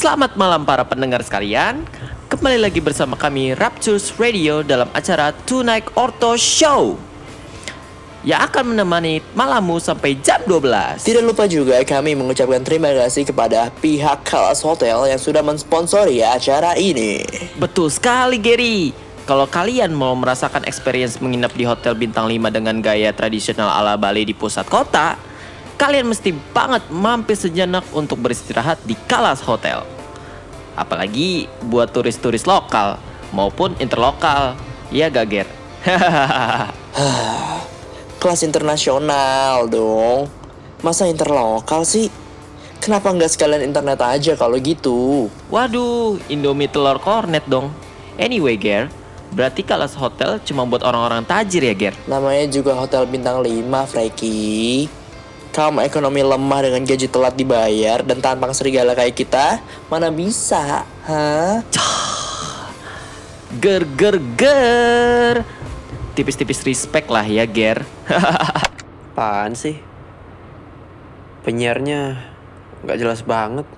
Selamat malam para pendengar sekalian. Kembali lagi bersama kami Raptures Radio dalam acara Tonight Orto Show yang akan menemani malammu sampai jam 12. Tidak lupa juga kami mengucapkan terima kasih kepada pihak Kalas Hotel yang sudah mensponsori acara ini. Betul sekali Gary. Kalau kalian mau merasakan experience menginap di hotel bintang 5 dengan gaya tradisional ala Bali di pusat kota, kalian mesti banget mampir sejenak untuk beristirahat di Kalas Hotel. Apalagi buat turis-turis lokal maupun interlokal. Ya Gager. Kelas internasional dong. Masa interlokal sih? Kenapa nggak sekalian internet aja kalau gitu? Waduh, Indomie telur kornet dong. Anyway, Ger, berarti Kalas Hotel cuma buat orang-orang tajir ya, Ger? Namanya juga hotel bintang 5, Freaky. Kaum ekonomi lemah dengan gaji telat dibayar dan tampang serigala kayak kita, mana bisa? Hah? Ger ger ger. Tipis-tipis respect lah ya, Ger. Apaan sih? Penyiarnya nggak jelas banget.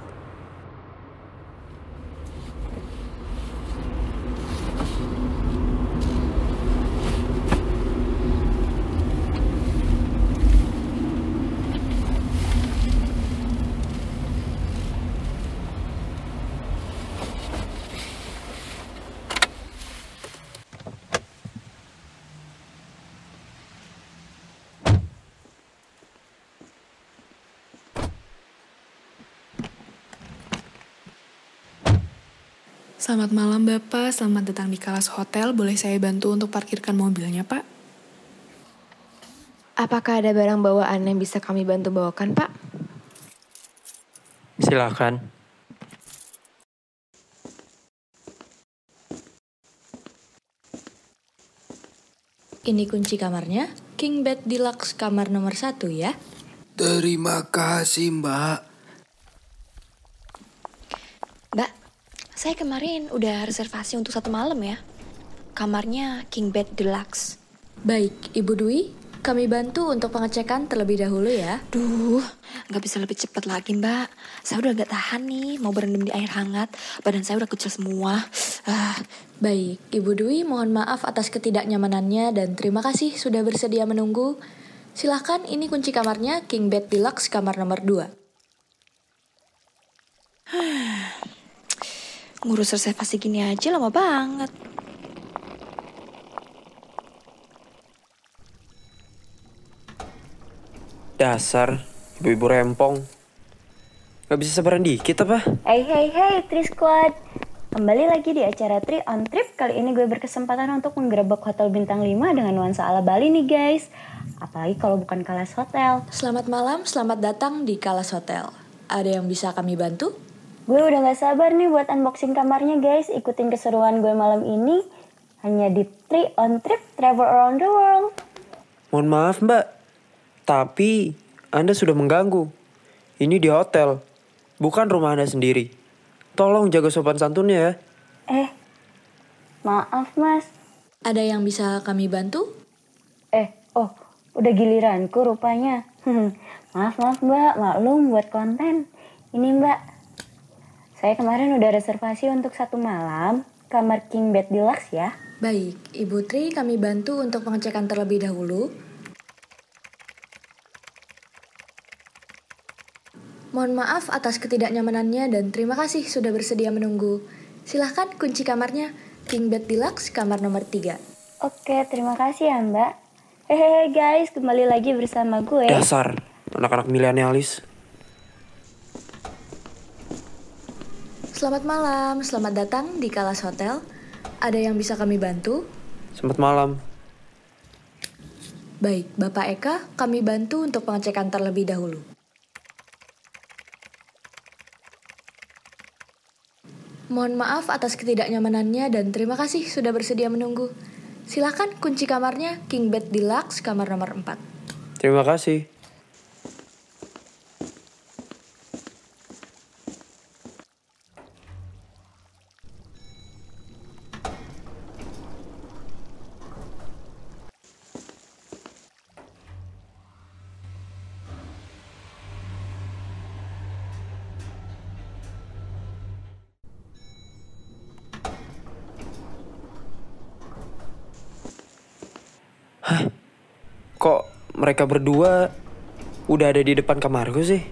Selamat malam Bapak, selamat datang di Kalas Hotel. Boleh saya bantu untuk parkirkan mobilnya Pak? Apakah ada barang bawaan yang bisa kami bantu bawakan, Pak? Silakan. Ini kunci kamarnya, King Bed Deluxe kamar nomor satu ya. Terima kasih, Mbak. Mbak, saya kemarin udah reservasi untuk satu malam ya. Kamarnya King Bed Deluxe. Baik, Ibu Dwi, kami bantu untuk pengecekan terlebih dahulu ya. Duh, nggak bisa lebih cepat lagi mbak. Saya udah nggak tahan nih, mau berendam di air hangat. Badan saya udah kecil semua. Ah, Baik, Ibu Dwi mohon maaf atas ketidaknyamanannya dan terima kasih sudah bersedia menunggu. Silahkan, ini kunci kamarnya King Bed Deluxe kamar nomor 2. ngurus reservasi gini aja lama banget. Dasar ibu-ibu rempong. Gak bisa sabaran dikit apa? Hey hey hey Tri Squad Kembali lagi di acara Tri on Trip Kali ini gue berkesempatan untuk menggerebek hotel bintang 5 dengan nuansa ala Bali nih guys Apalagi kalau bukan Kalas Hotel Selamat malam, selamat datang di Kalas Hotel. Ada yang bisa kami bantu? Gue udah gak sabar nih buat unboxing kamarnya guys. Ikutin keseruan gue malam ini. Hanya di Tri on Trip Travel Around the World. Mohon maaf mbak, tapi Anda sudah mengganggu. Ini di hotel, bukan rumah Anda sendiri. Tolong jaga sopan santunnya ya. Eh, maaf mas. Ada yang bisa kami bantu? Eh, oh udah giliranku rupanya. Maaf maaf mbak, maklum buat konten. Ini mbak Saya kemarin udah reservasi untuk satu malam Kamar King Bed Deluxe ya Baik, Ibu Tri kami bantu untuk pengecekan terlebih dahulu. Mohon maaf atas ketidaknyamanannya dan terima kasih sudah bersedia menunggu. Silahkan kunci kamarnya King Bed Deluxe kamar nomor 3. Oke, terima kasih ya mbak Hehehe guys, kembali lagi bersama gue Dasar, anak-anak milenialis. Selamat malam, selamat datang di Kalas Hotel. Ada yang bisa kami bantu? Selamat malam. Baik, Bapak Eka, kami bantu untuk pengecekan terlebih dahulu. Mohon maaf atas ketidaknyamanannya dan terima kasih sudah bersedia menunggu. Silakan kunci kamarnya King Bed Deluxe kamar nomor 4. Terima kasih. Mereka berdua udah ada di depan kamarku sih?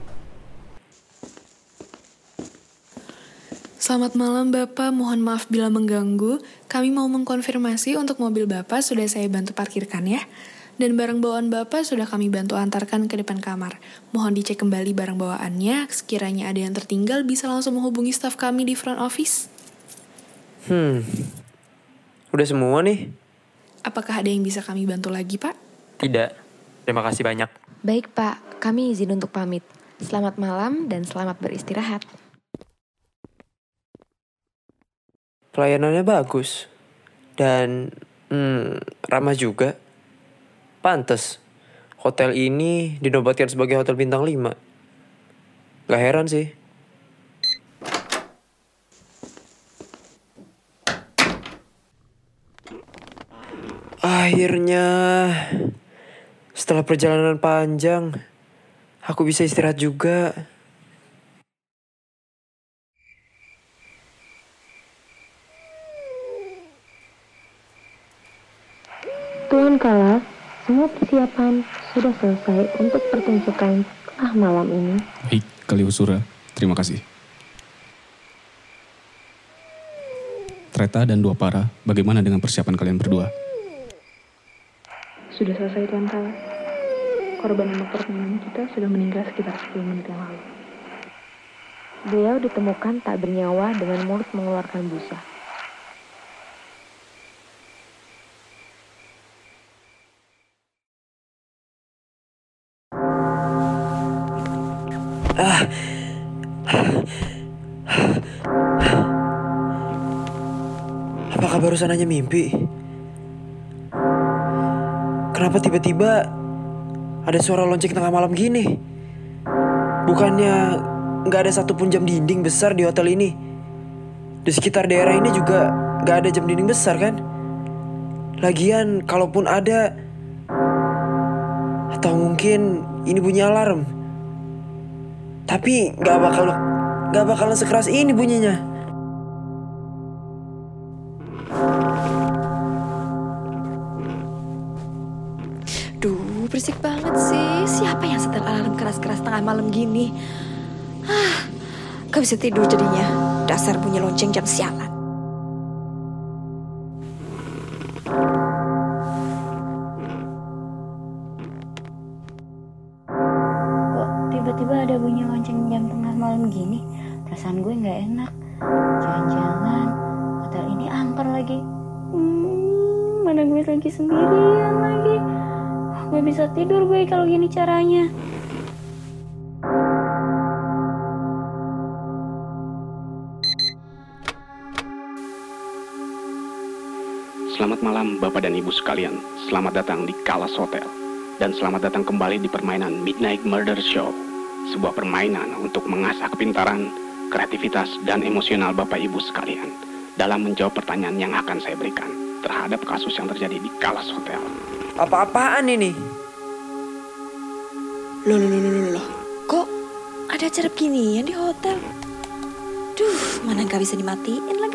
Selamat malam Bapak, mohon maaf bila mengganggu. Kami mau mengkonfirmasi untuk mobil Bapak sudah saya bantu parkirkan ya. Dan barang bawaan Bapak sudah kami bantu antarkan ke depan kamar. Mohon dicek kembali barang bawaannya, sekiranya ada yang tertinggal bisa langsung menghubungi staf kami di front office. Hmm, udah semua nih? Apakah ada yang bisa kami bantu lagi Pak? Tidak, terima kasih banyak. Baik Pak, kami izin untuk pamit. Selamat malam dan selamat beristirahat. Pelayanannya bagus. Dan hmm, ramah juga. Pantes, hotel ini dinobatkan sebagai hotel bintang 5. Gak heran sih. Akhirnya, setelah perjalanan panjang, aku bisa istirahat juga. Tuan Kalas, semua persiapan sudah selesai untuk pertunjukan tengah malam ini. Baik, Kaliusura. Terima kasih. Treta dan dua para, bagaimana dengan persiapan kalian berdua? Sudah selesai Tuan Kalas. Korban nomor permainan kita sudah meninggal sekitar 10 menit yang lalu. Beliau ditemukan tak bernyawa dengan mulut mengeluarkan busa. Ah. Apakah barusan hanya mimpi? Kenapa tiba-tiba ada suara lonceng tengah malam gini? Bukannya nggak ada satupun jam dinding besar di hotel ini? Di sekitar daerah ini juga nggak ada jam dinding besar kan? Lagian kalaupun ada, atau mungkin ini bunyi alarm. Tapi nggak bakal nggak bakalan sekeras ini bunyinya. Keras-keras tengah malam gini? Ah, gak bisa tidur jadinya. Dasar bunyi lonceng jam sialan. Kok tiba-tiba ada bunyi lonceng jam tengah malam gini? Perasaan gue nggak enak. Jangan-jangan hotel ini angker lagi. Hmm, mana gue lagi sendirian lagi. Gue bisa tidur gue kalau gini caranya. Selamat malam Bapak dan Ibu sekalian. Selamat datang di Kalas Hotel. Dan selamat datang kembali di permainan Midnight Murder Show. Sebuah permainan untuk mengasah kepintaran, kreativitas, dan emosional Bapak Ibu sekalian. Dalam menjawab pertanyaan yang akan saya berikan terhadap kasus yang terjadi di Kalas Hotel. Apa-apaan ini? Loh, loh, loh, loh, loh. Kok ada acara beginian di hotel? Duh, mana gak bisa dimatiin lagi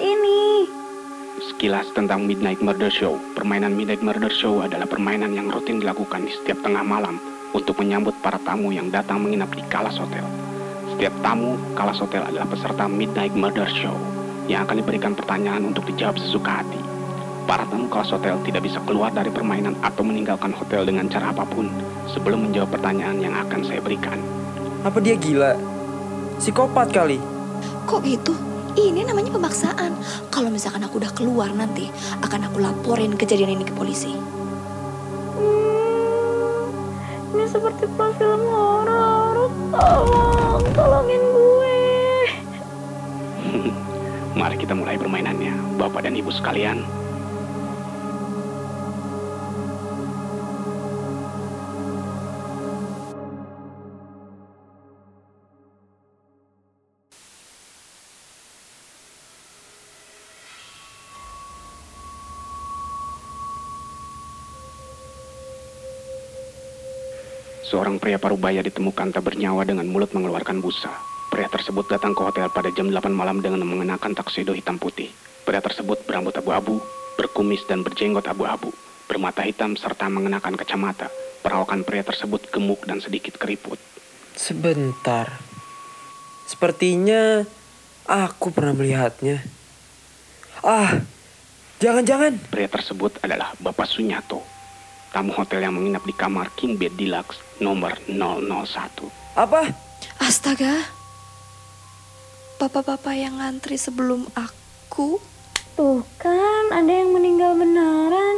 ini. Sekilas tentang Midnight Murder Show. Permainan Midnight Murder Show adalah permainan yang rutin dilakukan di setiap tengah malam untuk menyambut para tamu yang datang menginap di Kalas Hotel. Setiap tamu Kalas Hotel adalah peserta Midnight Murder Show yang akan diberikan pertanyaan untuk dijawab sesuka hati. Para tamu Kalas Hotel tidak bisa keluar dari permainan atau meninggalkan hotel dengan cara apa pun sebelum menjawab pertanyaan yang akan saya berikan. Apa dia gila? Psikopat kali. Kok gitu? Ini namanya pemaksaan. Kalau misalkan aku udah keluar nanti, akan aku laporin kejadian ini ke polisi. Ini seperti plot film horor. Tolong, tolongin gue. Mari kita mulai permainannya, Bapak dan Ibu sekalian. Seorang pria parubaya ditemukan tak bernyawa dengan mulut mengeluarkan busa. Pria tersebut datang ke hotel pada jam 8 malam dengan mengenakan taksido hitam putih. Pria tersebut berambut abu-abu, berkumis dan berjenggot abu-abu, bermata hitam serta mengenakan kacamata. Perawakan pria tersebut gemuk dan sedikit keriput. Sebentar. Sepertinya aku pernah melihatnya. Ah, jangan-jangan. Pria tersebut adalah Bapak Sunyato, tamu hotel yang menginap di kamar King Bed Deluxe nomor 001. Apa? Astaga. Bapak-bapak yang ngantri sebelum aku. Tuh kan, ada yang meninggal beneran.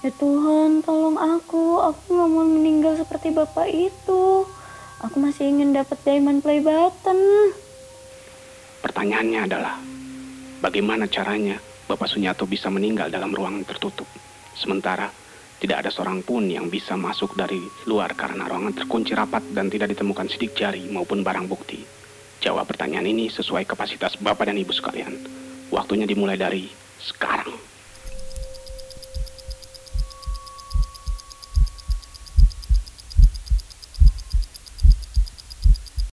Ya Tuhan, tolong aku. Aku gak mau meninggal seperti bapak itu. Aku masih ingin dapat diamond play button. Pertanyaannya adalah, bagaimana caranya Bapak Sunyato bisa meninggal dalam ruangan tertutup? Sementara tidak ada seorang pun yang bisa masuk dari luar karena ruangan terkunci rapat dan tidak ditemukan sidik jari maupun barang bukti. Jawab pertanyaan ini sesuai kapasitas Bapak dan Ibu sekalian. Waktunya dimulai dari sekarang.